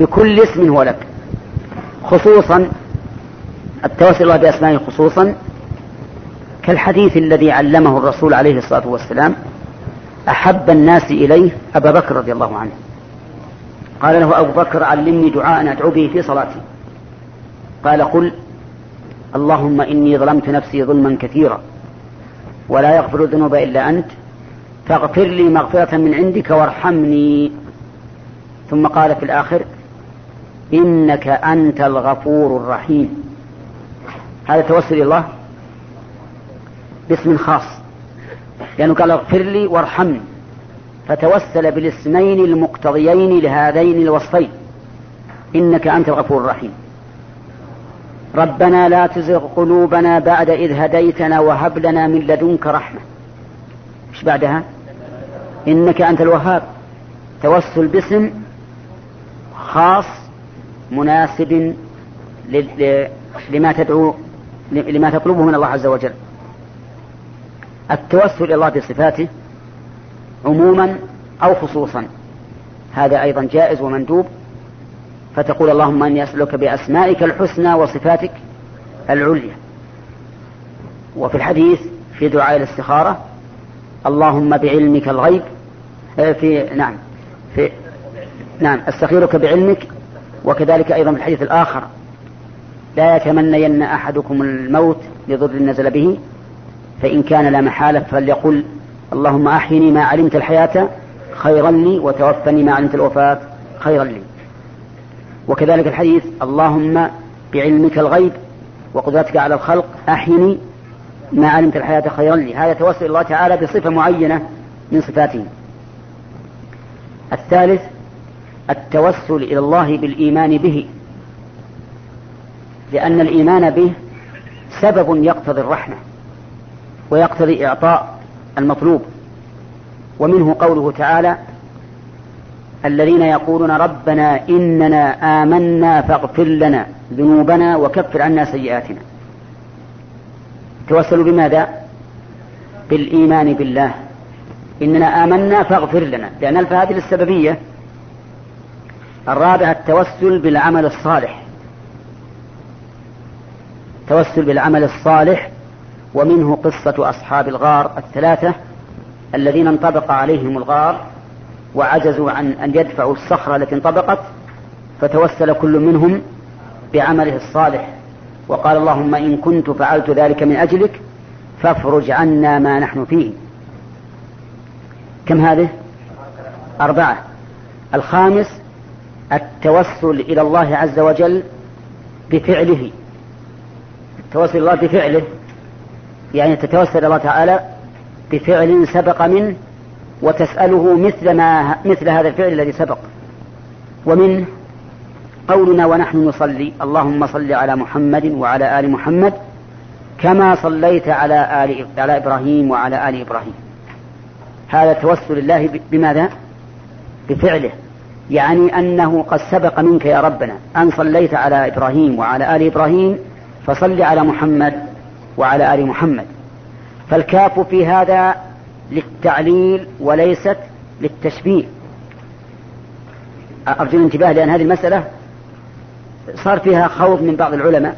بكل اسم هو لك. خصوصا التوسل الله بأسمائه خصوصا كالحديث الذي علمه الرسول عليه الصلاة والسلام أحب الناس إليه أبا بكر رضي الله عنه. قال له أبو بكر علمني دعاء أدعو به في صلاتي. قال قل اللهم إني ظلمت نفسي ظلما كثيرا ولا يغفر الذنوب إلا أنت فاغفر لي مغفرة من عندك وارحمني. ثم قال في الآخر إنك أنت الغفور الرحيم. هذا توسل إلى الله باسم خاص. لأنه قال اغفر لي وارحمني. فتوسل بالاسمين المقتضيين لهذين الوصفين. إنك أنت الغفور الرحيم. ربنا لا تزغ قلوبنا بعد إذ هديتنا وهب لنا من لدنك رحمة. إيش بعدها؟ إنك أنت الوهاب. توسل باسم خاص مناسب لما تدعو لما تطلبه من الله عز وجل. التوسل إلى الله بصفاته عموما أو خصوصا. هذا أيضا جائز ومندوب. فتقول اللهم أني أسألك بأسمائك الحسنى وصفاتك العليا. وفي الحديث في دعاء الاستخارة اللهم بعلمك الغيب آه، في نعم في نعم أستخيرك بعلمك وكذلك أيضا في الحديث الآخر. لا يتمنين أحدكم الموت لضر نزل به فإن كان لا محالة فليقل اللهم أحيني ما علمت الحياة خيرا لي وتوفني ما علمت الوفاة خيرا لي. وكذلك الحديث اللهم بعلمك الغيب وقدرتك على الخلق أحيني ما علمت الحياة خيرا لي. هذا توسل الله تعالى بصفة معينة من صفاته. الثالث التوسل إلى الله بالإيمان به. لأن الإيمان به سبب يقتضي الرحمة ويقتضي إعطاء المطلوب. ومنه قوله تعالى الذين يقولون ربنا إننا آمنا فاغفر لنا ذنوبنا وكفر عنا سيئاتنا. توسلوا بماذا؟ بالإيمان بالله. إننا آمنا فاغفر لنا. لأن الف هذه للسببية الرابع التوسل بالعمل الصالح. التوسل بالعمل الصالح ومنه قصة أصحاب الغار الثلاثة الذين انطبق عليهم الغار وعجزوا عن أن يدفعوا الصخرة التي انطبقت فتوسل كل منهم بعمله الصالح. وقال اللهم إن كنت فعلت ذلك من أجلك فافرج عنا ما نحن فيه. كم هذه؟ أربعة. الخامس التوسل إلى الله عز وجل بفعله. التوسل الله بفعله يعني تتوسل إلى الله تعالى بفعل سبق منه وتسأله مثل ما مثل هذا الفعل الذي سبق. ومنه قولنا ونحن نصلي اللهم صل على محمد وعلى آل محمد كما صليت على آل على إبراهيم وعلى آل إبراهيم. هذا توسل الله بماذا؟ بفعله. يعني أنه قد سبق منك يا ربنا أن صليت على إبراهيم وعلى آل إبراهيم فصل على محمد وعلى آل محمد. فالكاف في هذا للتعليل وليست للتشبيه. أرجو الانتباه لأن هذه المسألة صار فيها خوض من بعض العلماء.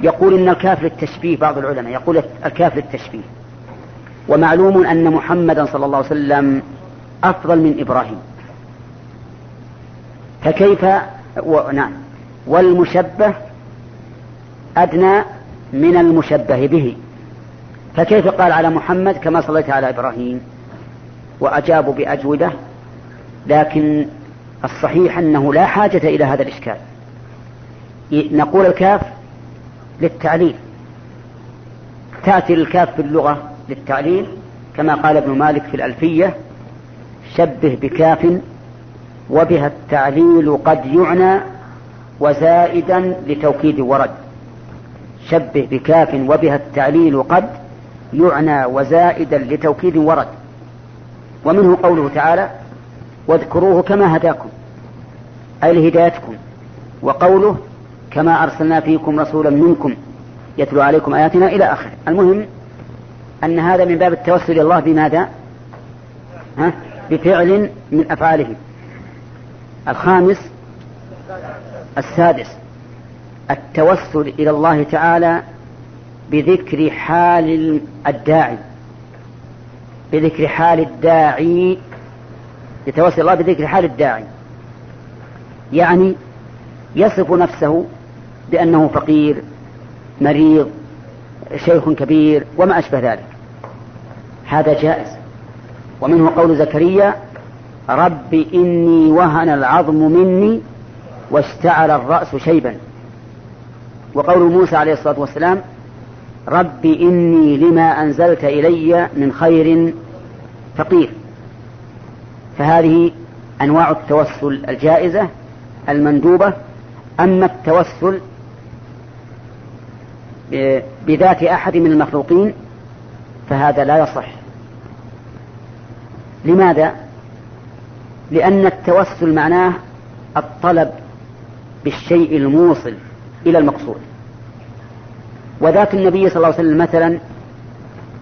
يقول إن الكاف للتشبيه بعض العلماء يقول الكاف للتشبيه. ومعلوم أن محمدا صلى الله عليه وسلم أفضل من إبراهيم. فكيف و... نعم. والمشبه أدنى من المشبه به. فكيف قال على محمد كما صليت على إبراهيم؟ وأجابوا بأجوبة لكن الصحيح أنه لا حاجة إلى هذا الإشكال. نقول الكاف للتعليل. تأتي الكاف في اللغة للتعليل كما قال ابن مالك في الألفية شبه بكاف وبها التعليل قد يعنى وزائدا لتوكيد ورد. شبه بكاف وبها التعليل قد يعنى وزائدا لتوكيد ورد. ومنه قوله تعالى واذكروه كما هداكم أي لهدايتكم وقوله كما أرسلنا فيكم رسولا منكم يتلو عليكم آياتنا إلى آخره. المهم أن هذا من باب التوسل إلى الله بماذا؟ ها؟ بفعل من أفعاله. الخامس السادس التوسل إلى الله تعالى بذكر حال الداعي. بذكر حال الداعي يتوسل الله بذكر حال الداعي. يعني يصف نفسه بأنه فقير مريض شيخ كبير وما أشبه ذلك. هذا جائز. ومنه قول زكريا رب إني وهن العظم مني واشتعل الرأس شيبا. وقول موسى عليه الصلاة والسلام رب إني لما أنزلت إلي من خير فقير. فهذه أنواع التوسل الجائزة المندوبة. أما التوسل بذات أحد من المخلوقين فهذا لا يصح. لماذا؟ لأن التوسل معناه الطلب بالشيء الموصل إلى المقصود. وذات النبي صلى الله عليه وسلم مثلا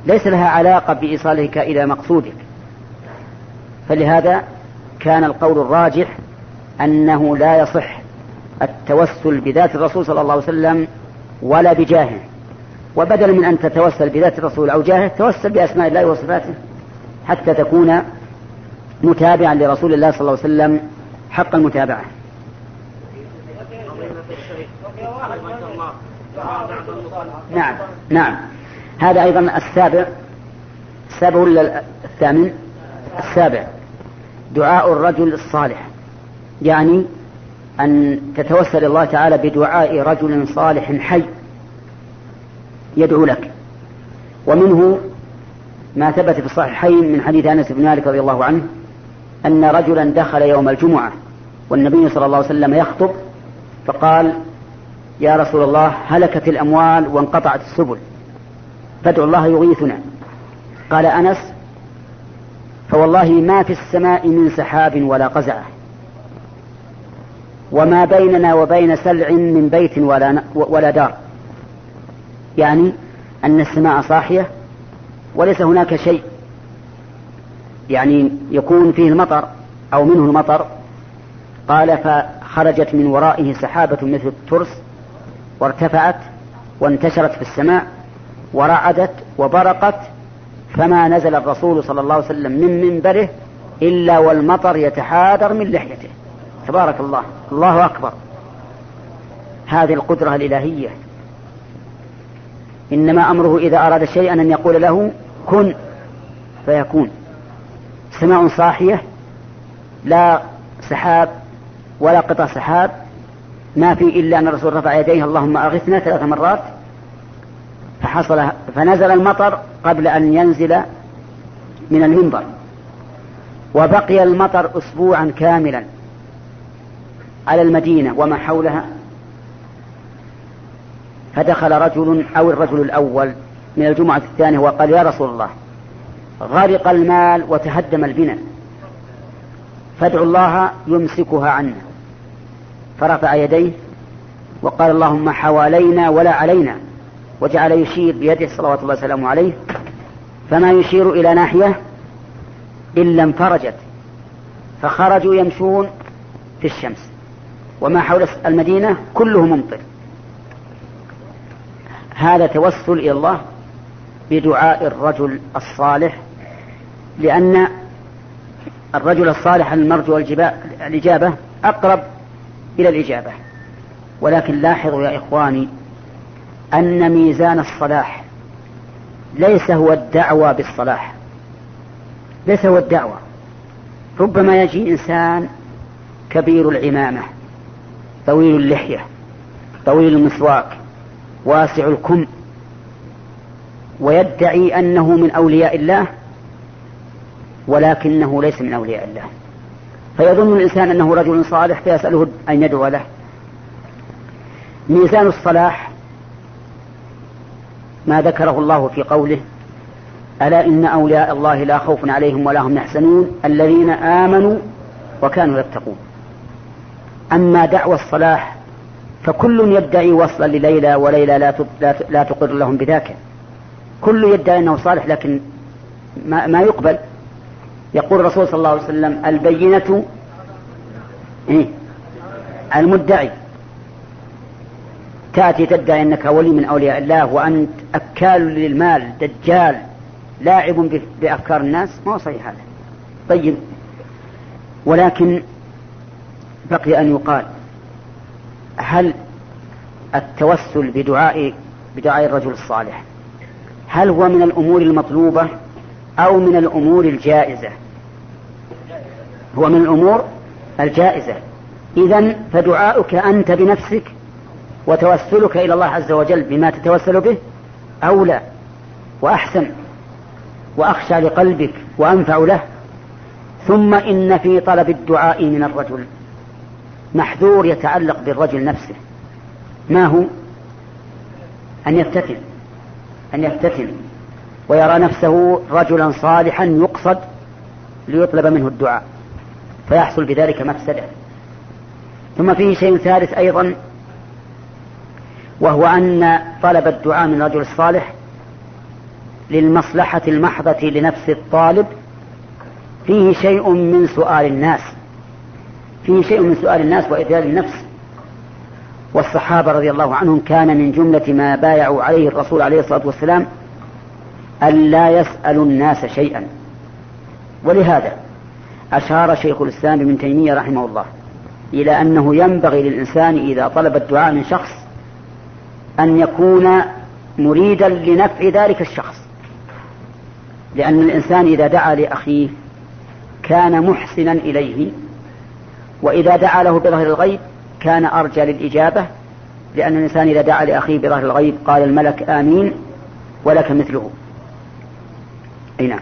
ليس لها علاقة بإيصالك إلى مقصودك. فلهذا كان القول الراجح أنه لا يصح التوسل بذات الرسول صلى الله عليه وسلم ولا بجاهه. وبدلا من أن تتوسل بذات الرسول أو جاهه توسل بأسماء الله وصفاته حتى تكون متابعا لرسول الله صلى الله عليه وسلم حق المتابعة نعم نعم. هذا أيضا السابع. السابع ولا الثامن؟ السابع. دعاء الرجل الصالح. يعني أن تتوسل الله تعالى بدعاء رجل صالح حي يدعو لك. ومنه ما ثبت في الصحيحين من حديث أنس بن مالك رضي الله عنه أن رجلا دخل يوم الجمعة والنبي صلى الله عليه وسلم يخطب فقال يا رسول الله هلكت الأموال وانقطعت السبل. فادعو الله يغيثنا. قال أنس فوالله ما في السماء من سحاب ولا قزعة وما بيننا وبين سلع من بيت ولا, ولا دار. يعني أن السماء صاحية وليس هناك شيء. يعني يكون فيه المطر أو منه المطر قال فخرجت من ورائه سحابة مثل الترس وارتفعت وانتشرت في السماء ورعدت وبرقت فما نزل الرسول صلى الله عليه وسلم من منبره إلا والمطر يتحادر من لحيته. تبارك الله الله أكبر. هذه القدرة الإلهية. إنما أمره إذا أراد شيئا أن يقول له كن فيكون. سماء صاحية لا سحاب ولا قطع سحاب ما في إلا أن الرسول رفع يديه اللهم أغثنا ثلاث مرات فحصل فنزل المطر قبل أن ينزل من المنبر وبقي المطر أسبوعا كاملا على المدينة وما حولها فدخل رجل أو الرجل الأول من الجمعة الثانية وقال يا رسول الله غرق المال وتهدم البناء. فادعوا الله يمسكها عنا. فرفع يديه وقال اللهم حوالينا ولا علينا. وجعل يشير بيده صلوات الله وسلامه عليه. فما يشير إلى ناحية إلا انفرجت. فخرجوا يمشون في الشمس. وما حول المدينة كله ممطر. هذا توسل إلى الله. بدعاء الرجل الصالح لأن الرجل الصالح المرجو الإجابة أقرب إلى الإجابة. ولكن لاحظوا يا إخواني أن ميزان الصلاح ليس هو الدعوة بالصلاح ليس هو الدعوة ربما يجي إنسان كبير العمامة طويل اللحية طويل المسواك واسع الكم ويدعي أنه من أولياء الله ولكنه ليس من أولياء الله. فيظن الإنسان أنه رجل صالح فيسأله أن يدعو له. ميزان الصلاح ما ذكره الله في قوله ألا إن أولياء الله لا خوف عليهم ولا هم يحزنون الذين آمنوا وكانوا يتقون. أما دعوى الصلاح فكل يدعي وصلا لليلى وليلى لا لا تقر لهم بذاك كل يدعي أنه صالح لكن ما, ما يقبل. يقول الرسول صلى الله عليه وسلم البينة إيه؟ المدعي. تأتي تدعي أنك ولي من أولياء الله وأنت أكال للمال دجال لاعب بأفكار الناس. ما هو صحيح هذا. طيب ولكن بقي أن يقال هل التوسل بدعاء بدعاء الرجل الصالح؟ هل هو من الأمور المطلوبة أو من الأمور الجائزة؟ هو من الأمور الجائزة. إذا فدعاؤك أنت بنفسك وتوسلك إلى الله عز وجل بما تتوسل به أولى وأحسن وأخشى لقلبك وأنفع له. ثم إن في طلب الدعاء من الرجل محذور يتعلق بالرجل نفسه. ما هو؟ أن يفتتن أن يفتتن ويرى نفسه رجلا صالحا يقصد ليطلب منه الدعاء فيحصل بذلك مفسدة ثم فيه شيء ثالث أيضا وهو أن طلب الدعاء من الرجل الصالح للمصلحة المحضة لنفس الطالب. فيه شيء من سؤال الناس فيه شيء من سؤال الناس وإذلال النفس. والصحابة رضي الله عنهم كان من جملة ما بايعوا عليه الرسول عليه الصلاة والسلام ألا يسألوا الناس شيئا. ولهذا أشار شيخ الإسلام ابن تيمية رحمه الله إلى أنه ينبغي للإنسان إذا طلب الدعاء من شخص أن يكون مريدا لنفع ذلك الشخص. لأن الإنسان إذا دعا لأخيه كان محسنا إليه وإذا دعا له بظهر الغيب كان أرجى للإجابة لأن الإنسان إذا دعا لأخيه بظهر الغيب قال الملك آمين ولك مثله. أي نعم.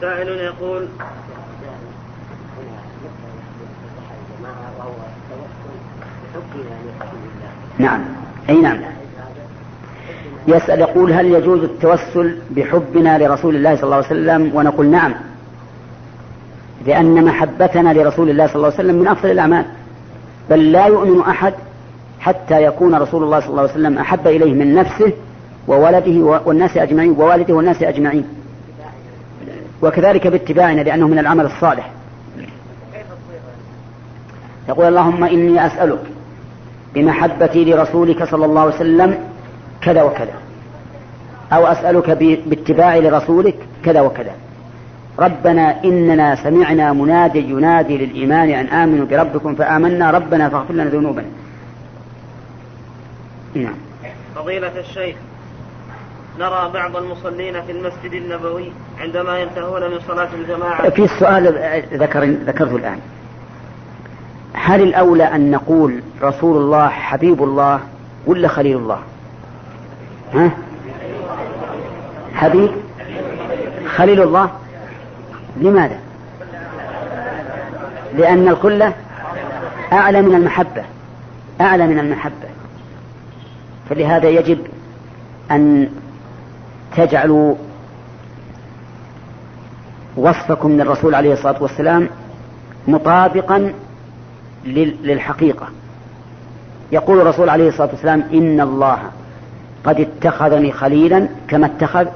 سائل يقول نعم. أي نعم. يسأل يقول هل يجوز التوسل بحبنا لرسول الله صلى الله عليه وسلم؟ ونقول نعم. لأن محبتنا لرسول الله صلى الله عليه وسلم من أفضل الأعمال. بل لا يؤمن أحد حتى يكون رسول الله صلى الله عليه وسلم أحب إليه من نفسه وولده والناس أجمعين ووالده والناس أجمعين. وكذلك باتباعنا لأنه من العمل الصالح. يقول اللهم إني أسألك بمحبتي لرسولك صلى الله عليه وسلم كذا وكذا. أو أسألك باتباعي لرسولك كذا وكذا. ربنا إننا سمعنا منادي ينادي للإيمان أن آمنوا بربكم فآمنا ربنا فاغفر لنا ذنوبنا. نعم. فضيلة الشيخ نرى بعض المصلين في المسجد النبوي عندما ينتهون من صلاة الجماعة. في السؤال ذكر ذكرته الآن. هل الأولى أن نقول رسول الله حبيب الله ولا خليل الله؟ ها؟ حبيب؟ خليل الله؟ لماذا؟ لأن الكل أعلى من المحبة أعلى من المحبة. فلهذا يجب أن تجعلوا وصفكم من الرسول عليه الصلاة والسلام مطابقا للحقيقة. يقول الرسول عليه الصلاة والسلام إن الله قد اتخذني خليلا كما اتخذ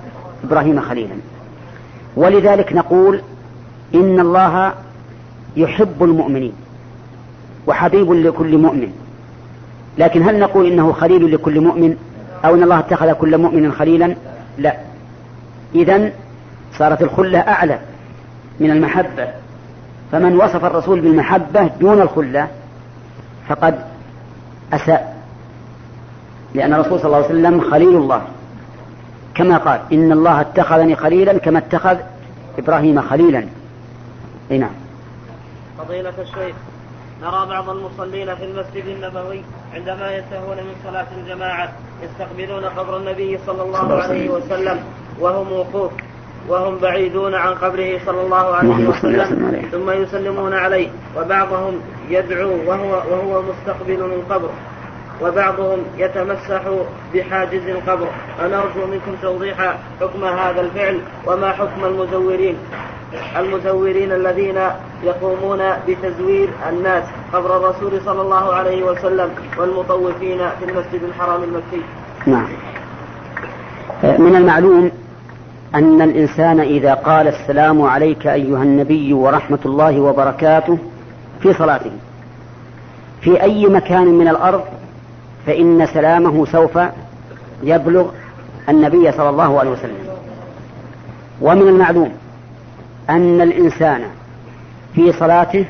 إبراهيم خليلا. ولذلك نقول إن الله يحب المؤمنين وحبيب لكل مؤمن. لكن هل نقول إنه خليل لكل مؤمن أو إن الله اتخذ كل مؤمن خليلا؟ لا. إذا صارت الخلة أعلى من المحبة. فمن وصف الرسول بالمحبة دون الخلة فقد أساء. لأن الرسول صلى الله عليه وسلم خليل الله. كما قال إن الله اتخذني خليلا كما اتخذ إبراهيم خليلا. أي نعم. فضيلة الشيخ نرى بعض المصلين في المسجد النبوي عندما ينتهون من صلاة الجماعة يستقبلون قبر النبي صلى الله عليه وسلم. وهم وقوف وهم بعيدون عن قبره صلى الله عليه وسلم ثم يسلمون عليه وبعضهم يدعو وهو وهو مستقبل من قبر. وبعضهم يتمسح بحاجز القبر. فنرجو منكم توضيح حكم هذا الفعل وما حكم المزورين. المزورين الذين يقومون بتزوير الناس قبر الرسول صلى الله عليه وسلم والمطوفين في المسجد الحرام المكي. نعم. من المعلوم أن الإنسان إذا قال السلام عليك أيها النبي ورحمة الله وبركاته في صلاته في أي مكان من الأرض فإن سلامه سوف يبلغ النبي صلى الله عليه وسلم. ومن المعلوم أن الإنسان في صلاته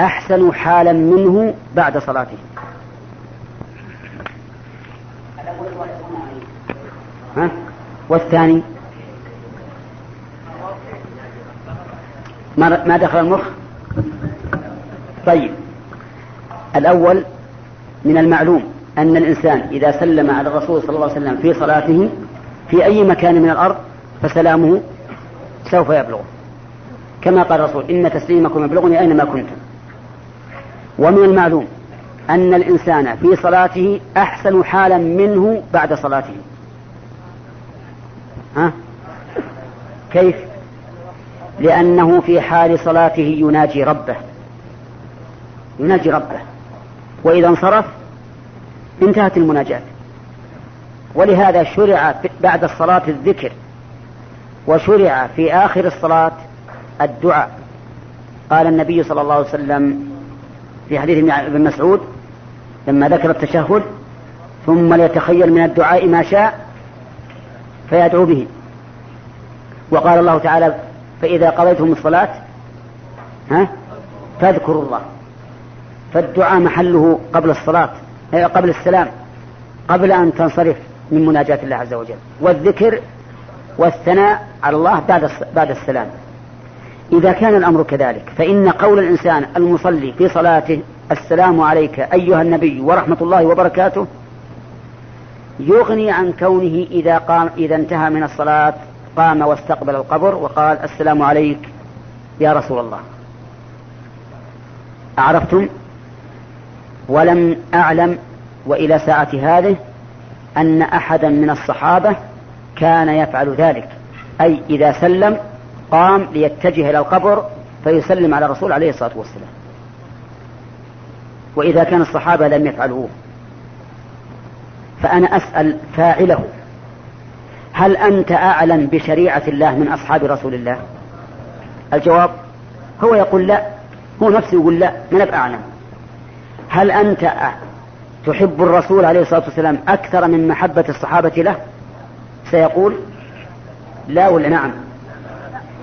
أحسن حالا منه بعد صلاته. ها؟ والثاني؟ ما دخل المخ؟ طيب. الأول من المعلوم أن الإنسان إذا سلم على الرسول صلى الله عليه وسلم في صلاته في أي مكان من الأرض فسلامه سوف يبلغه. كما قال الرسول إن تسليمكم يبلغني أينما كنتم. ومن المعلوم أن الإنسان في صلاته أحسن حالا منه بعد صلاته. ها؟ كيف؟ لأنه في حال صلاته يناجي ربه. يناجي ربه. وإذا انصرف انتهت المناجاة. ولهذا شرع بعد الصلاة الذكر وشرع في آخر الصلاة الدعاء. قال النبي صلى الله عليه وسلم في حديث ابن مسعود لما ذكر التشهد ثم ليتخيل من الدعاء ما شاء فيدعو به. وقال الله تعالى فإذا قضيتم الصلاة ها فاذكروا الله. فالدعاء محله قبل الصلاة. قبل السلام قبل أن تنصرف من مناجاة الله عز وجل. والذكر والثناء على الله بعد بعد السلام. إذا كان الأمر كذلك فإن قول الإنسان المصلي في صلاته السلام عليك أيها النبي ورحمة الله وبركاته يغني عن كونه إذا قام إذا انتهى من الصلاة قام واستقبل القبر وقال السلام عليك يا رسول الله. أعرفتم؟ ولم أعلم وإلى ساعة هذه أن أحدا من الصحابة كان يفعل ذلك. أي إذا سلم قام ليتجه إلى القبر فيسلم على الرسول عليه الصلاة والسلام. وإذا كان الصحابة لم يفعلوه. فأنا أسأل فاعله هل أنت أعلم بشريعة الله من أصحاب رسول الله؟ الجواب هو يقول لا. هو نفسه يقول لا. من أعلم. هل أنت تحب الرسول عليه الصلاة والسلام أكثر من محبة الصحابة له؟ سيقول لا ولا نعم؟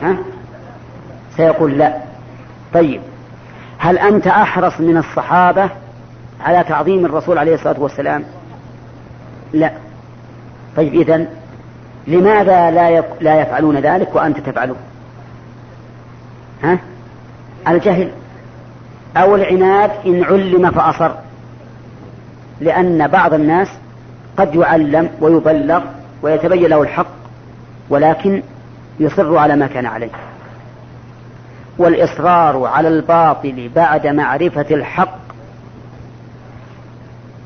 ها؟ سيقول لا. طيب هل أنت أحرص من الصحابة على تعظيم الرسول عليه الصلاة والسلام؟ لا. طيب إذن لماذا لا يك... لا يفعلون ذلك وأنت تفعله؟ ها؟ الجهل. أو العناد إن علم فأصر. لأن بعض الناس قد يعلم ويبلغ ويتبين له الحق ولكن يصر على ما كان عليه. والإصرار على الباطل بعد معرفة الحق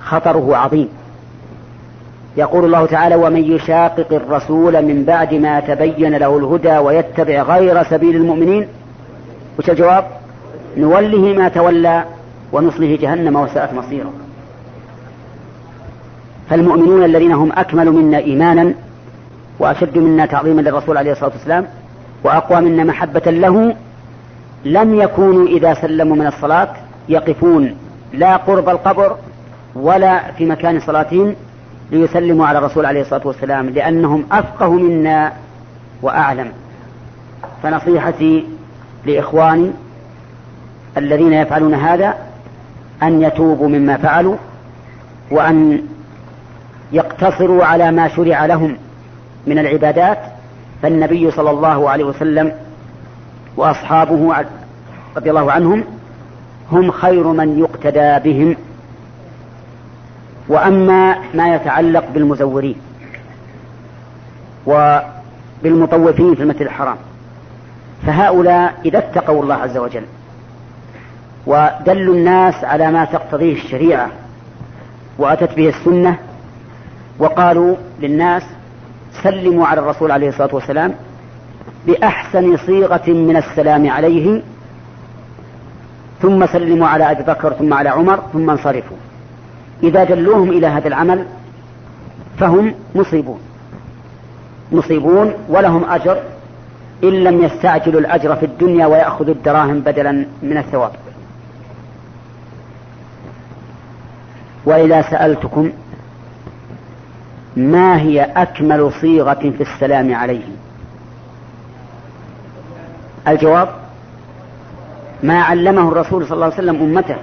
خطره عظيم. يقول الله تعالى ومن يشاقق الرسول من بعد ما تبين له الهدى ويتبع غير سبيل المؤمنين وش الجواب؟ نوله ما تولى ونصله جهنم وساءت مصيره. فالمؤمنون الذين هم أكمل منا إيمانا وأشد منا تعظيما للرسول عليه الصلاة والسلام وأقوى منا محبة له لم يكونوا إذا سلموا من الصلاة يقفون لا قرب القبر ولا في مكان صلاتهم ليسلموا على الرسول عليه الصلاة والسلام لأنهم أفقه منا وأعلم. فنصيحتي لإخواني الذين يفعلون هذا أن يتوبوا مما فعلوا وأن يقتصروا على ما شرع لهم من العبادات. فالنبي صلى الله عليه وسلم وأصحابه رضي الله عنهم هم خير من يقتدى بهم. وأما ما يتعلق بالمزورين وبالمطوفين في المسجد الحرام فهؤلاء إذا اتقوا الله عز وجل ودلوا الناس على ما تقتضيه الشريعة وأتت به السنة وقالوا للناس سلموا على الرسول عليه الصلاة والسلام بأحسن صيغة من السلام عليه ثم سلموا على أبي بكر ثم على عمر ثم انصرفوا. إذا دلوهم إلى هذا العمل فهم مصيبون. مصيبون ولهم أجر إن لم يستعجلوا الأجر في الدنيا ويأخذوا الدراهم بدلا من الثواب. وإذا سألتكم ما هي أكمل صيغة في السلام عليه الجواب ما علمه الرسول صلى الله عليه وسلم أمته.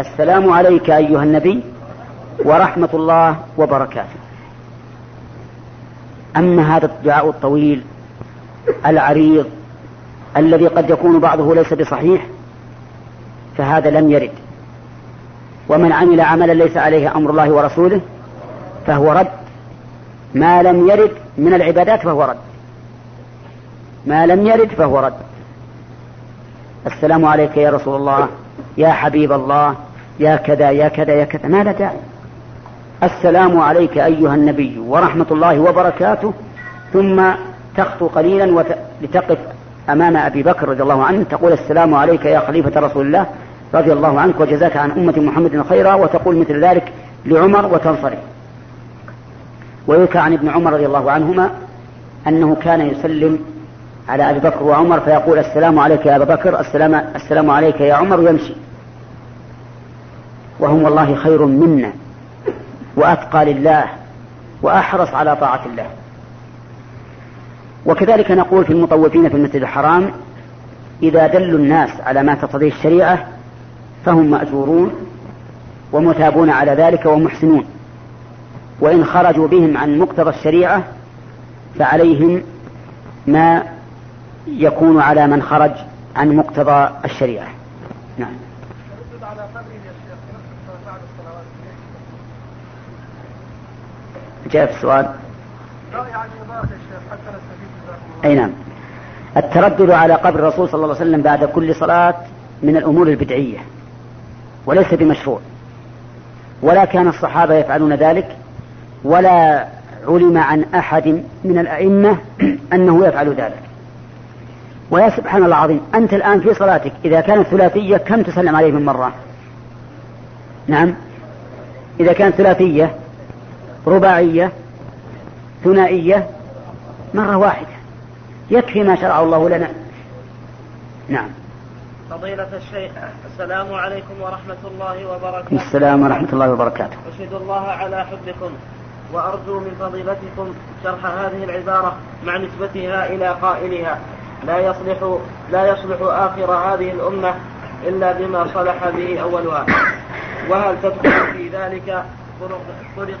السلام عليك أيها النبي ورحمة الله وبركاته. أما هذا الدعاء الطويل العريض الذي قد يكون بعضه ليس بصحيح فهذا لم يرد. ومن عمل عملا ليس عليه أمر الله ورسوله فهو رد. ما لم يرد من العبادات فهو رد. ما لم يرد فهو رد. السلام عليك يا رسول الله يا حبيب الله يا كذا يا كذا يا كذا. ما لا داعي السلام عليك أيها النبي ورحمة الله وبركاته. ثم تخطو قليلا وت... لتقف أمام أبي بكر رضي الله عنه. تقول السلام عليك يا خليفة رسول الله. رضي الله عنك وجزاك عن أمة محمد خيرا وتقول مثل ذلك لعمر وتنصرف ويذكر عن ابن عمر رضي الله عنهما أنه كان يسلم على أبي بكر وعمر فيقول السلام عليك يا أبا بكر السلام, السلام عليك يا عمر ويمشي. وهم والله خير منا وأتقى لله وأحرص على طاعة الله. وكذلك نقول في المطوفين في المسجد الحرام إذا دلوا الناس على ما تقتضيه الشريعة فهم مأجورون ومثابون على ذلك ومحسنون. وإن خرجوا بهم عن مقتضى الشريعة فعليهم ما يكون على من خرج عن مقتضى الشريعة. نعم. جاء في السؤال. أي نعم. التردد على قبر الرسول صلى الله عليه وسلم بعد كل صلاة من الأمور البدعية. وليس بمشروع. ولا كان الصحابة يفعلون ذلك ولا علم عن أحد من الأئمة أنه يفعل ذلك. ويا سبحان الله العظيم أنت الآن في صلاتك إذا كانت ثلاثية كم تسلم عليه من مرة؟ نعم. إذا كانت ثلاثية رباعية ثنائية مرة واحدة. يكفي ما شرع الله لنا. نعم. فضيلة الشيخ السلام عليكم ورحمة الله وبركاته. السلام ورحمة الله وبركاته. أشهد الله على حبكم وأرجو من فضيلتكم شرح هذه العبارة مع نسبتها إلى قائلها. لا يصلح لا يصلح آخر هذه الأمة إلا بما صلح به أولها. وهل تدخل في ذلك طرق, طرق,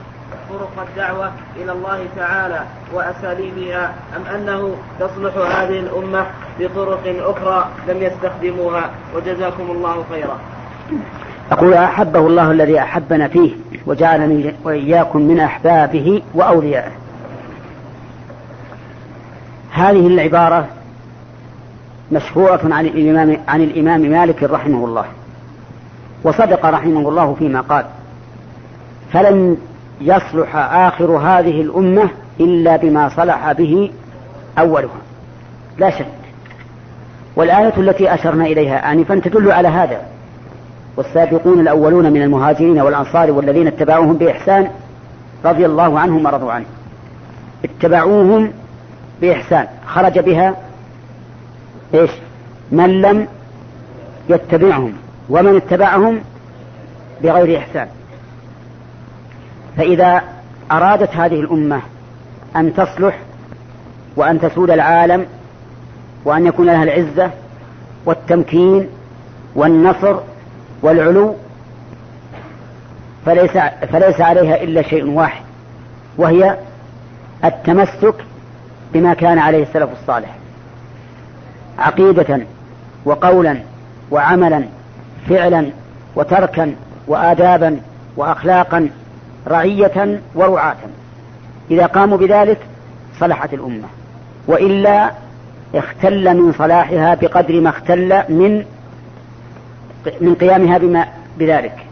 طرق الدعوة إلى الله تعالى وأساليبها أم أنه تصلح هذه الأمة بطرق أخرى لم يستخدموها وجزاكم الله خيرا. أقول أحبه الله الذي أحبنا فيه وجعلني وإياكم من أحبابه وأوليائه هذه العبارة مشهورة عن الإمام, عن الإمام مالك رحمه الله. وصدق رحمه الله فيما قال فلن يصلح آخر هذه الأمة إلا بما صلح به أولها. لا شك. والآية التي أشرنا إليها آنفا تدل على هذا. والسابقون الأولون من المهاجرين والأنصار والذين اتبعوهم بإحسان رضي الله عنهم ورضوا عنه. اتبعوهم بإحسان. خرج بها إيش؟ من لم يتبعهم ومن اتبعهم بغير إحسان. فإذا أرادت هذه الأمة أن تصلح وأن تسود العالم وأن يكون لها العزة والتمكين والنصر والعلو فليس, فليس عليها إلا شيء واحد وهي التمسك بما كان عليه السلف الصالح. عقيدة وقولا وعملا فعلا وتركا وآدابا وأخلاقا رعية ورعاة. إذا قاموا بذلك صلحت الأمة وإلا اختل من صلاحها بقدر ما اختل من من قيامها بما بذلك.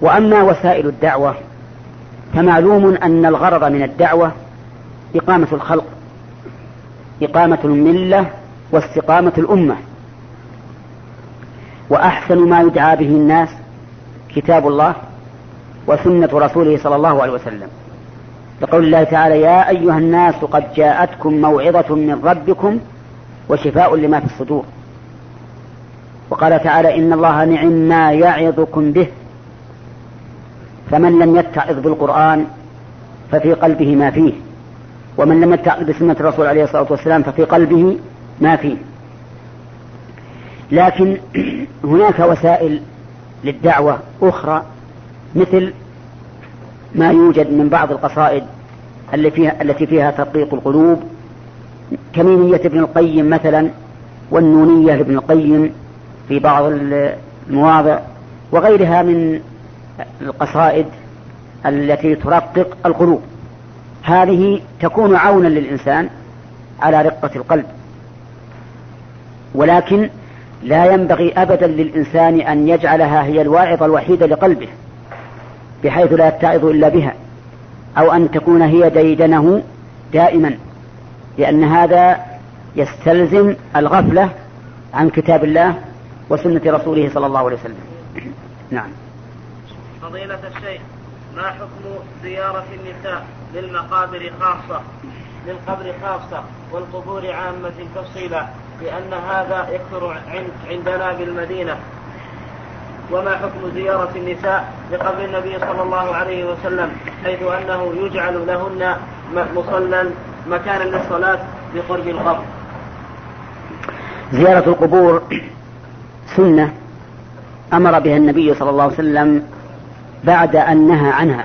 وأما وسائل الدعوة فمعلوم أن الغرض من الدعوة إقامة الخلق إقامة الملة واستقامة الأمة. وأحسن ما يدعى به الناس كتاب الله وسنة رسوله صلى الله عليه وسلم. لقول الله تعالى يا أيها الناس قد جاءتكم موعظة من ربكم وشفاء لما في الصدور. وقال تعالى إن الله نعم ما يعظكم به فمن لم يتعظ بالقرآن ففي قلبه ما فيه ومن لم يتعظ بسنة الرسول عليه الصلاة والسلام ففي قلبه ما فيه. لكن هناك وسائل للدعوة أخرى مثل ما يوجد من بعض القصائد التي فيها, التي فيها ترقيق القلوب كميمية ابن القيم مثلا والنونية لابن القيم في بعض المواضع وغيرها من القصائد التي ترقق القلوب. هذه تكون عونا للإنسان على رقة القلب. ولكن لا ينبغي أبدا للإنسان أن يجعلها هي الواعظة الوحيدة لقلبه. بحيث لا يتعظ إلا بها أو أن تكون هي ديدنه دائما لأن هذا يستلزم الغفلة عن كتاب الله وسنة رسوله صلى الله عليه وسلم. نعم. فضيلة الشيخ ما حكم زيارة النساء للمقابر خاصة للقبر خاصة والقبور عامة تفصيلا لأن هذا يكثر عندنا بالمدينة؟ وما حكم زيارة النساء لقبر النبي صلى الله عليه وسلم حيث أنه يجعل لهن مصلى مكانا للصلاة بقرب القبر. زيارة القبور سنة أمر بها النبي صلى الله عليه وسلم بعد أن نهى عنها.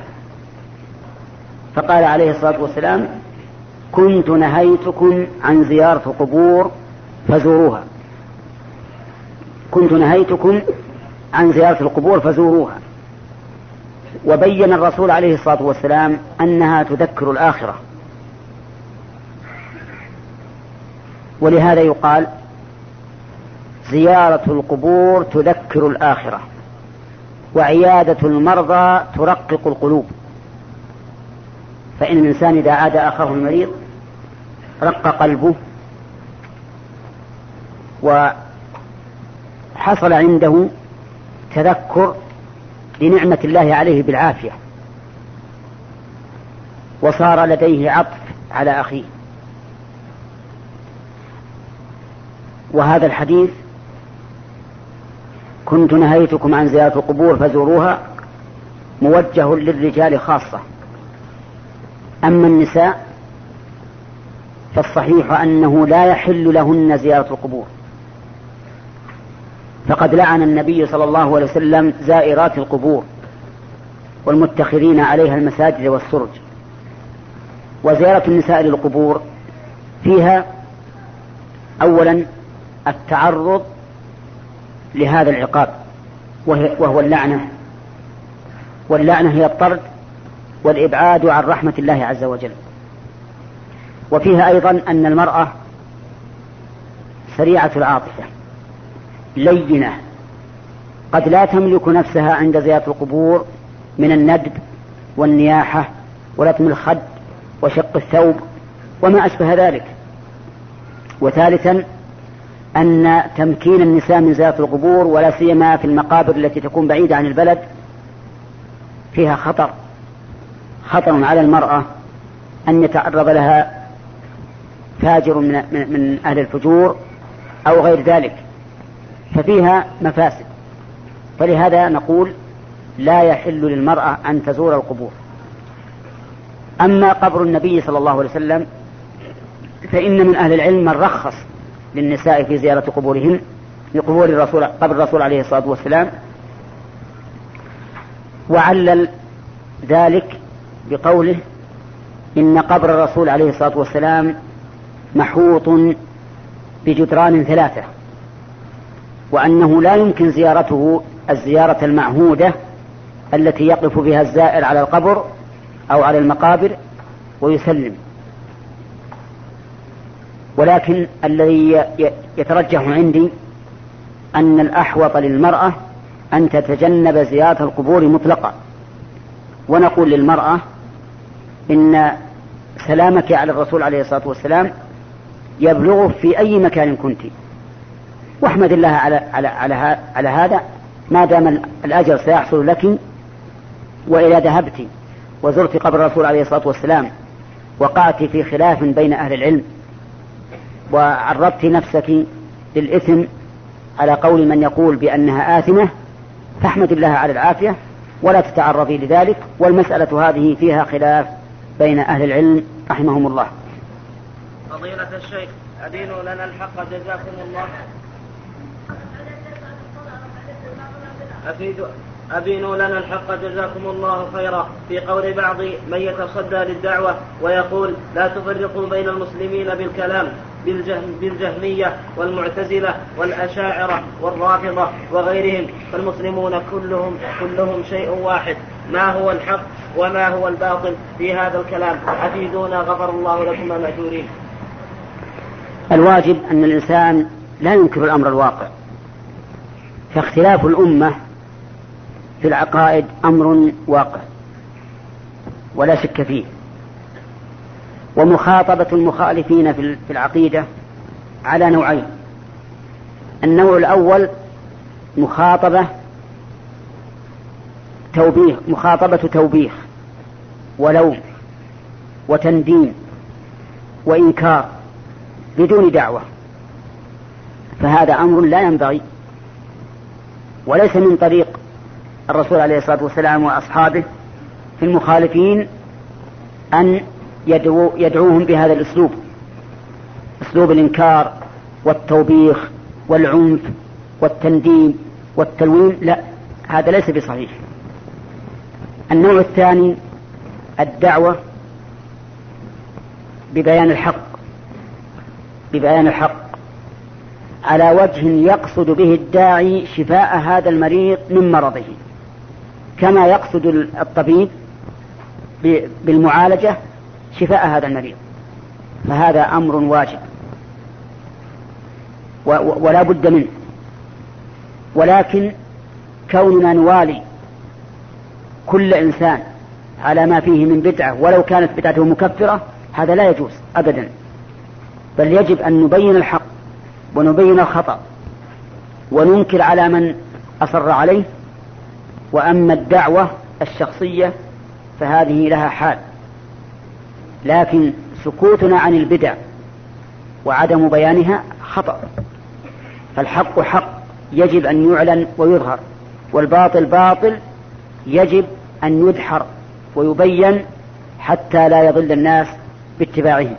فقال عليه الصلاة والسلام كنت نهيتكم عن زيارة القبور فزوروها. كنت نهيتكم عن زيارة القبور فزوروها. وبين الرسول عليه الصلاة والسلام أنها تذكر الآخرة. ولهذا يقال زيارة القبور تذكر الآخرة وعيادة المرضى ترقق القلوب. فإن الإنسان إذا عاد أخاه المريض رق قلبه وحصل عنده تذكر لنعمة الله عليه بالعافية. وصار لديه عطف على أخيه. وهذا الحديث كنت نهيتكم عن زيارة القبور فزوروها موجه للرجال خاصة. أما النساء فالصحيح أنه لا يحل لهن زيارة القبور. فقد لعن النبي صلى الله عليه وسلم زائرات القبور والمتخذين عليها المساجد والسرج. وزيارة النساء للقبور فيها أولا التعرض لهذا العقاب وهو اللعنة. واللعنة هي الطرد والإبعاد عن رحمة الله عز وجل. وفيها أيضا أن المرأة سريعة العاطفة. لينة. قد لا تملك نفسها عند زيارة القبور من الندب والنياحة ولطم الخد وشق الثوب وما أشبه ذلك. وثالثا أن تمكين النساء من زيارة القبور ولا سيما في المقابر التي تكون بعيدة عن البلد فيها خطر خطر على المرأة أن يتعرض لها فاجر من, من أهل الفجور أو غير ذلك. ففيها مفاسد. فلهذا نقول لا يحل للمرأة أن تزور القبور. أما قبر النبي صلى الله عليه وسلم فإن من أهل العلم من رخص للنساء في زيارة قبورهن لقبور الرسول قبر الرسول عليه الصلاة والسلام وعلل ذلك بقوله إن قبر الرسول عليه الصلاة والسلام محوط بجدران ثلاثة. وأنه لا يمكن زيارته الزيارة المعهودة التي يقف بها الزائر على القبر أو على المقابر ويسلم. ولكن الذي يترجح عندي أن الأحوط للمرأة أن تتجنب زيارة القبور مطلقا ونقول للمرأة إن سلامك على الرسول عليه الصلاة والسلام يبلغ في أي مكان كنت. واحمد الله على على على, على هذا ما دام الأجر سيحصل لك وإذا ذهبت وزرت قبر الرسول عليه الصلاة والسلام وقعت في خلاف بين أهل العلم وعرضت نفسك للإثم على قول من يقول بأنها آثمة فاحمد الله على العافية ولا تتعرضي لذلك والمسألة هذه فيها خلاف بين أهل العلم رحمهم الله. فضيلة الشيخ أدينوا لنا الحق جزاكم الله. أفيدوا أبينوا لنا الحق. جزاكم الله خيرا. في قول بعض من يتصدى للدعوة ويقول لا تفرقوا بين المسلمين بالكلام بالجهم بالجهمية والمعتزلة والأشاعرة والرافضة وغيرهم. فالمسلمون كلهم كلهم شيء واحد. ما هو الحق وما هو الباطل في هذا الكلام؟ أفيدونا غفر الله لكم مأجورين الواجب أن الإنسان لا ينكر الأمر الواقع. فاختلاف الأمة في العقائد أمر واقع ولا شك فيه. ومخاطبة المخالفين في العقيدة على نوعين. النوع الأول مخاطبة توبيخ مخاطبة توبيخ ولوم وتنديم وإنكار بدون دعوة. فهذا أمر لا ينبغي وليس من طريق الرسول عليه الصلاة والسلام وأصحابه في المخالفين أن يدعو يدعوهم بهذا الأسلوب. أسلوب الإنكار والتوبيخ والعنف والتنديم والتلوين. لا هذا ليس بصحيح. النوع الثاني الدعوة ببيان الحق. ببيان الحق. على وجه يقصد به الداعي شفاء هذا المريض من مرضه. كما يقصد الطبيب بالمعالجة شفاء هذا المريض فهذا أمر واجب. ولا بد منه. ولكن كوننا نوالي كل إنسان على ما فيه من بدعة ولو كانت بدعته مكفرة هذا لا يجوز أبدا. بل يجب أن نبين الحق ونبين الخطأ وننكر على من أصر عليه وأما الدعوة الشخصية فهذه لها حال. لكن سكوتنا عن البدع وعدم بيانها خطأ. فالحق حق يجب أن يعلن ويظهر والباطل باطل يجب أن يدحر ويبين حتى لا يضل الناس باتباعه.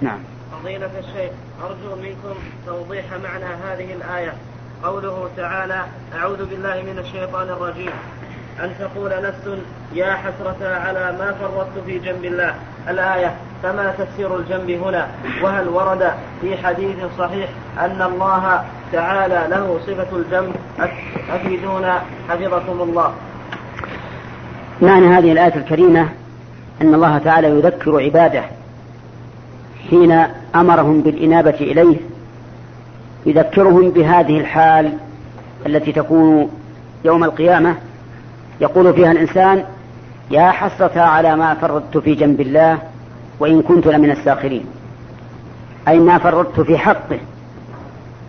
نعم. فضيلة الشيخ أرجو منكم توضيح معنى هذه الآية. قوله تعالى أعوذ بالله من الشيطان الرجيم. أن تقول نفس يا حسرة على ما فرطت في جنب الله. الآية فما تفسير الجنب هنا؟ وهل ورد في حديث صحيح أن الله تعالى له صفة الجنب؟ أفيدونا حفظكم الله. معنى هذه الآية الكريمة أن الله تعالى يذكر عباده حين أمرهم بالإنابة إليه يذكرهم بهذه الحال التي تكون يوم القيامة. يقول فيها الإنسان يا حسرة على ما فرطت في جنب الله وإن كنت لمن الساخرين. أي ما فرطت في حقه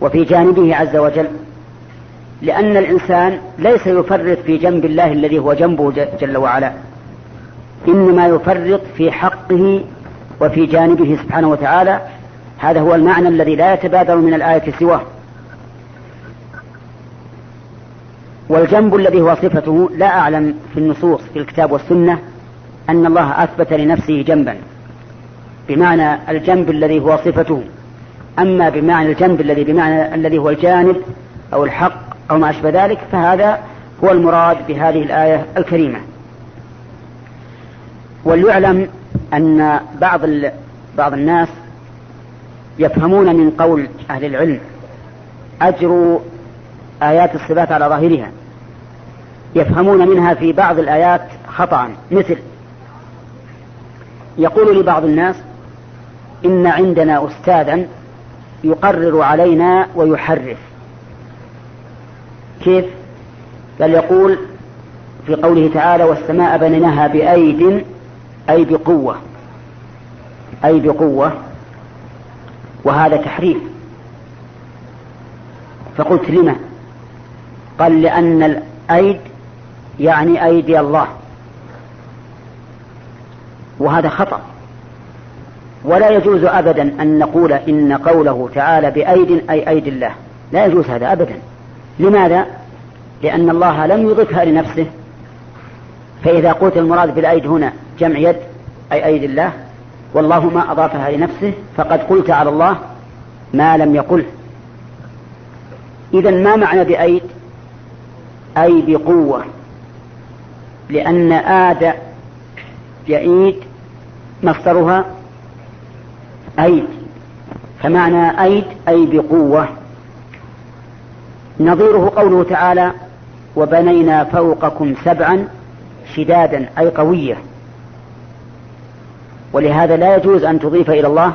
وفي جانبه عز وجل. لأن الإنسان ليس يفرط في جنب الله الذي هو جنبه جل وعلا. إنما يفرط في حقه وفي جانبه سبحانه وتعالى هذا هو المعنى الذي لا يتبادر من الآية سواه. والجنب الذي هو صفته لا أعلم في النصوص في الكتاب والسنة أن الله أثبت لنفسه جنبا. بمعنى الجنب الذي هو صفته. أما بمعنى الجنب الذي بمعنى الذي هو الجانب أو الحق أو ما أشبه ذلك فهذا هو المراد بهذه الآية الكريمة. وليعلم أن بعض بعض الناس يفهمون من قول أهل العلم أجر آيات الصفات على ظاهرها. يفهمون منها في بعض الآيات خطأ مثل يقول لبعض الناس إن عندنا أستاذا يقرر علينا ويحرف. كيف؟ بل يقول في قوله تعالى والسماء بنيناها بأيد أي بقوة أي بقوة. وهذا تحريف. فقلت لما؟ قال لأن الأيد يعني أيدي الله. وهذا خطأ. ولا يجوز أبدا أن نقول إن قوله تعالى بأيد أي أيدي الله. لا يجوز هذا أبدا. لماذا؟ لأن الله لم يضفها لنفسه. فإذا قلت المراد بالأيد هنا جمع يد أي أيد الله والله ما أضافها لنفسه فقد قلت على الله ما لم يقله إذا ما معنى بأيد؟ أي بقوة. لأن آد يعيد مصدرها أيد. فمعنى أيد أي بقوة. نظيره قوله تعالى وبنينا فوقكم سبعا شدادا أي قوية. ولهذا لا يجوز أن تضيف إلى الله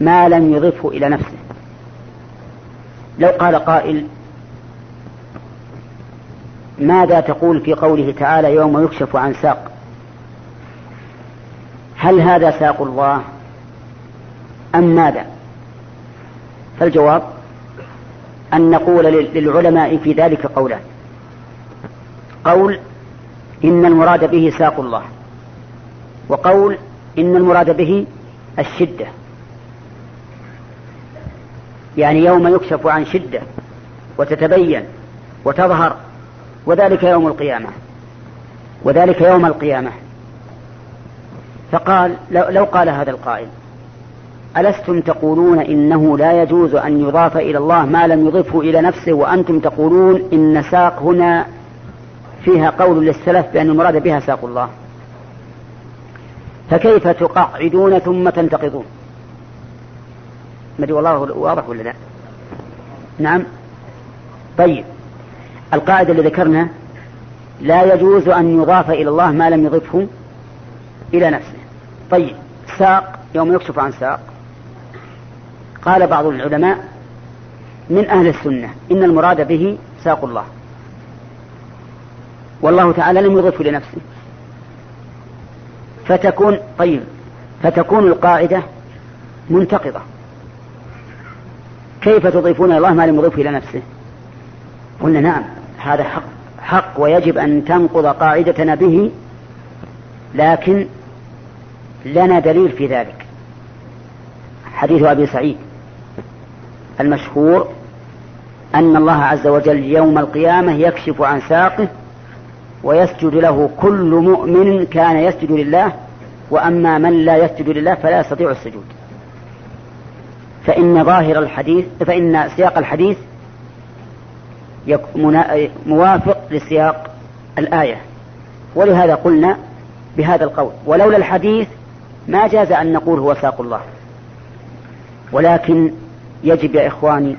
ما لم يضفه إلى نفسه. لو قال قائل ماذا تقول في قوله تعالى يوم يكشف عن ساق؟ هل هذا ساق الله أم ماذا؟ فالجواب أن نقول للعلماء في ذلك قولان. قول إن المراد به ساق الله وقول إن المراد به الشدة. يعني يوم يكشف عن شدة وتتبين وتظهر وذلك يوم القيامة. وذلك يوم القيامة. فقال لو قال هذا القائل ألستم تقولون إنه لا يجوز أن يضاف إلى الله ما لم يضفه إلى نفسه وأنتم تقولون إن ساق هنا فيها قول للسلف بأن المراد بها ساق الله؟ فكيف تقعدون ثم تنتقضون؟ ما والله واضح ولا لا؟ نعم. طيب. القاعدة اللي ذكرنا لا يجوز أن يضاف إلى الله ما لم يضفه إلى نفسه. طيب. ساق يوم يكشف عن ساق قال بعض العلماء من أهل السنة إن المراد به ساق الله. والله تعالى لم يضفه لنفسه. فتكون طيب فتكون القاعدة منتقضة. كيف تضيفون الله ما لم يضيفه إلى نفسه؟ قلنا نعم هذا حق حق ويجب أن تنقض قاعدتنا به لكن لنا دليل في ذلك. حديث أبي سعيد المشهور أن الله عز وجل يوم القيامة يكشف عن ساقه ويسجد له كل مؤمن كان يسجد لله وأما من لا يسجد لله فلا يستطيع السجود. فإن ظاهر الحديث فإن سياق الحديث موافق لسياق الآية. ولهذا قلنا بهذا القول ولولا الحديث ما جاز أن نقول هو ساق الله. ولكن يجب يا إخواني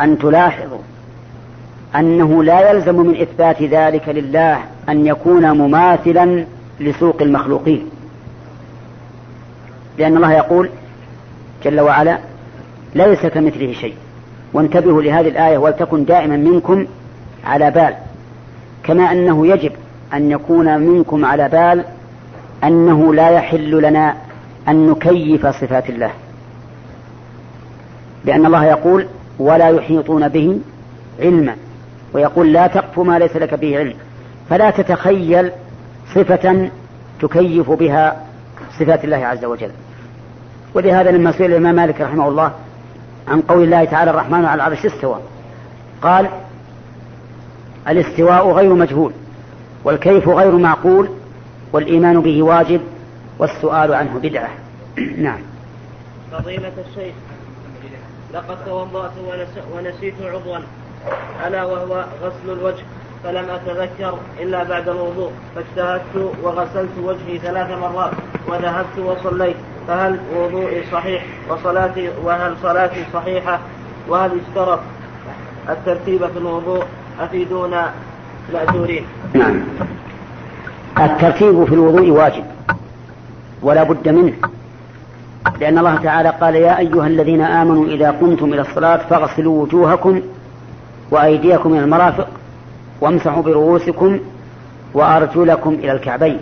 أن تلاحظوا أنه لا يلزم من إثبات ذلك لله أن يكون مماثلا لسوق المخلوقين. لأن الله يقول جل وعلا ليس كمثله شيء. وانتبهوا لهذه الآية ولتكن دائما منكم على بال. كما أنه يجب أن يكون منكم على بال أنه لا يحل لنا أن نكيف صفات الله. لأن الله يقول ولا يحيطون به علما. ويقول لا تقف ما ليس لك به علم. فلا تتخيل صفة تكيف بها صفات الله عز وجل. ولهذا لما سئل الإمام مالك رحمه الله عن قول الله تعالى الرحمن على العرش استوى. قال الاستواء غير مجهول والكيف غير معقول والإيمان به واجب والسؤال عنه بدعة. نعم. فضيلة الشيخ لقد توضأت ونسيت عضوا. ألا وهو غسل الوجه فلم أتذكر إلا بعد الوضوء فاجتهدت وغسلت وجهي ثلاث مرات وذهبت وصليت فهل وضوئي صحيح؟ وصلاتي وهل صلاتي صحيحة؟ وهل اشترط الترتيب في الوضوء؟ أفيدونا مأجورين نعم. الترتيب في الوضوء واجب ولا بد منه لأن الله تعالى قال يا أيها الذين آمنوا إذا قمتم إلى الصلاة فاغسلوا وجوهكم وأيديكم إلى المرافق وامسحوا برؤوسكم وأرجلكم إلى الكعبين.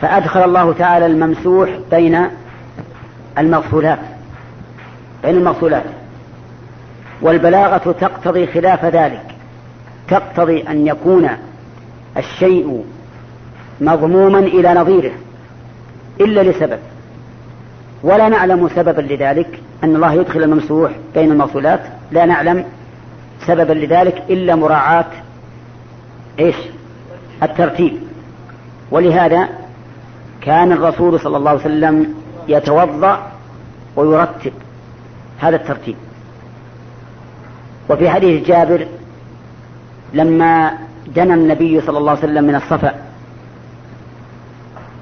فأدخل الله تعالى الممسوح بين المغسولات بين المغسولات. والبلاغة تقتضي خلاف ذلك تقتضي أن يكون الشيء مضموما إلى نظيره إلا لسبب. ولا نعلم سببا لذلك أن الله يدخل الممسوح بين الموصولات. لا نعلم سببا لذلك إلا مراعاة إيش؟ الترتيب. ولهذا كان الرسول صلى الله عليه وسلم يتوضأ ويرتب هذا الترتيب. وفي حديث جابر لما دنا النبي صلى الله عليه وسلم من الصفا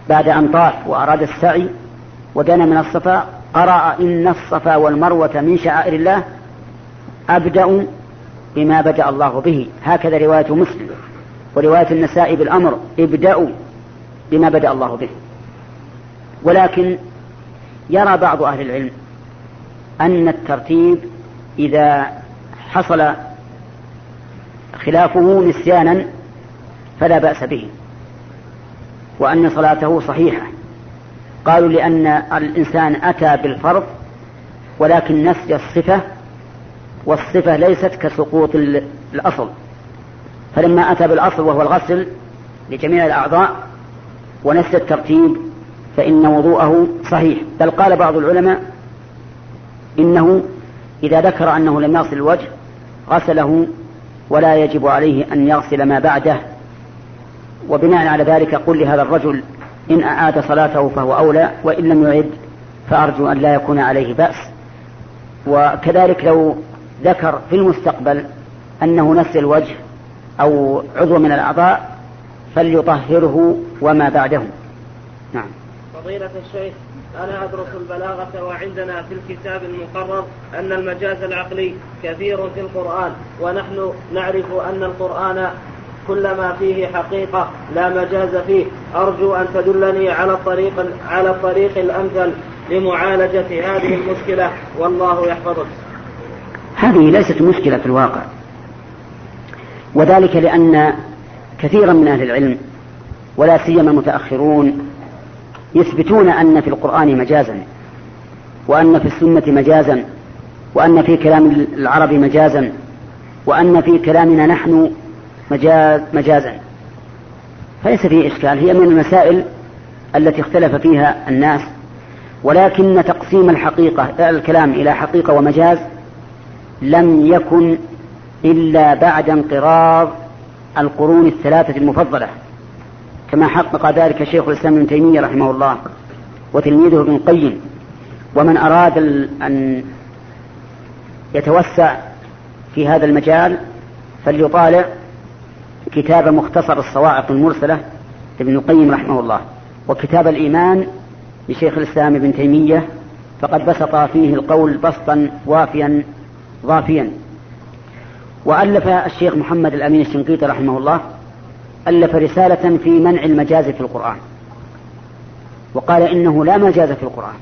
بعد أن طاف وأراد السعي ودنا من الصفا قرأ إن الصفا والمروة من شعائر الله أبدأ بما بدأ الله به. هكذا رواية مسلم ورواية النساء بالأمر ابدأوا بما بدأ الله به. ولكن يرى بعض أهل العلم أن الترتيب إذا حصل خلافه نسيانا فلا بأس به وأن صلاته صحيحة. قالوا لأن الإنسان أتى بالفرض ولكن نسي الصفة والصفة ليست كسقوط الأصل. فلما أتى بالأصل وهو الغسل لجميع الأعضاء ونسي الترتيب فإن وضوءه صحيح. بل قال بعض العلماء إنه إذا ذكر أنه لم يغسل الوجه غسله ولا يجب عليه أن يغسل ما بعده. وبناء على ذلك قل لهذا الرجل إن أعاد صلاته فهو أولى وإن لم يعد فأرجو أن لا يكون عليه بأس. وكذلك لو ذكر في المستقبل أنه نسي الوجه أو عضو من الأعضاء فليطهره وما بعده. نعم. فضيلة الشيخ أنا أدرس البلاغة وعندنا في الكتاب المقرر أن المجاز العقلي كثير في القرآن ونحن نعرف أن القرآن كل ما فيه حقيقة لا مجاز فيه أرجو أن تدلني على الطريق على الطريق الأمثل لمعالجة هذه المشكلة والله يحفظك. هذه ليست مشكلة في الواقع. وذلك لأن كثيرا من أهل العلم ولا سيما المتأخرون يثبتون أن في القرآن مجازا وأن في السنة مجازا وأن في كلام العرب مجازا وأن في كلامنا نحن مجاز مجازا. فليس فيه إشكال هي من المسائل التي اختلف فيها الناس. ولكن تقسيم الحقيقة الكلام إلى حقيقة ومجاز لم يكن إلا بعد انقراض القرون الثلاثة المفضلة. كما حقق ذلك شيخ الإسلام ابن تيمية رحمه الله وتلميذه ابن القيم. ومن أراد أن يتوسع في هذا المجال فليطالع كتاب مختصر الصواعق المرسلة لابن القيم رحمه الله وكتاب الإيمان لشيخ الإسلام ابن تيمية فقد بسط فيه القول بسطا وافيا ضافيا. وألف الشيخ محمد الأمين الشنقيطي رحمه الله ألف رسالة في منع المجاز في القرآن. وقال إنه لا مجاز في القرآن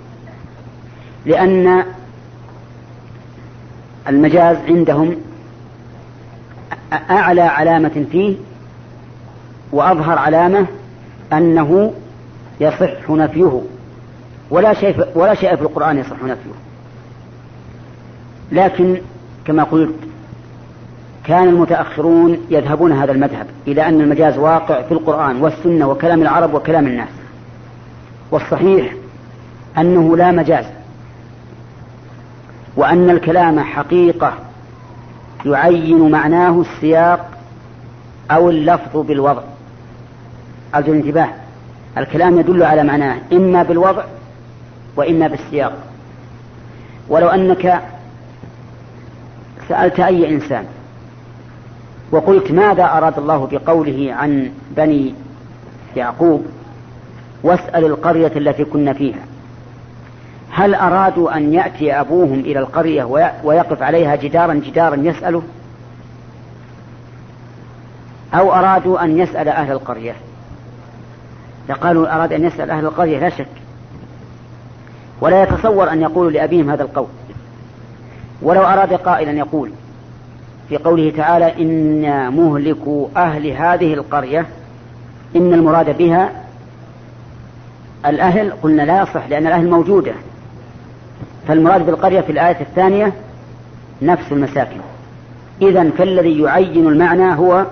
لأن المجاز عندهم أعلى علامة فيه وأظهر علامة أنه يصح نفيه. ولا شيء ولا شيء في القرآن يصح نفيه. لكن كما قلت كان المتأخرون يذهبون هذا المذهب إلى أن المجاز واقع في القرآن والسنة وكلام العرب وكلام الناس. والصحيح أنه لا مجاز وأن الكلام حقيقة يعين معناه السياق أو اللفظ بالوضع. أرجو الانتباه. الكلام يدل على معناه إما بالوضع وإما بالسياق. ولو أنك سألت أي إنسان وقلت ماذا أراد الله بقوله عن بني يعقوب واسأل القرية التي كنا فيها. هل أرادوا أن يأتي أبوهم إلى القرية ويقف عليها جدارا جدارا يسأله؟ أو أرادوا أن يسأل أهل القرية؟ لقالوا أراد أن يسأل أهل القرية لا شك. ولا يتصور أن يقولوا لأبيهم هذا القول. ولو أراد قائلا يقول في قوله تعالى إنا مهلكوا أهل هذه القرية. إن المراد بها الأهل. قلنا لا يصح لأن الأهل موجودة. فالمراد بالقرية في الآية الثانية نفس المساكن. إذا فالذي يعين المعنى هو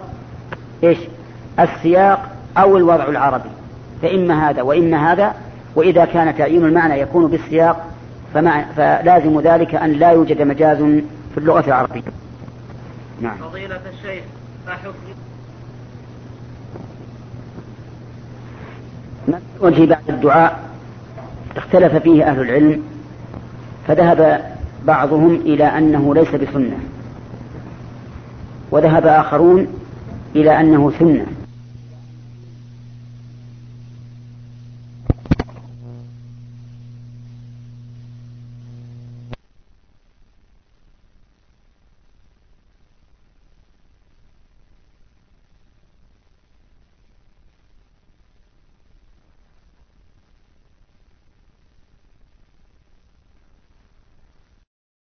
إيش؟ السياق أو الوضع العربي. فإما هذا وإما هذا وإذا كان تعيين المعنى يكون بالسياق فمع فلازم ذلك أن لا يوجد مجاز في اللغة العربية. نعم. فضيلة الشيخ وجه بعد الدعاء اختلف فيه أهل العلم فذهب بعضهم إلى أنه ليس بسنة. وذهب آخرون إلى أنه سنة.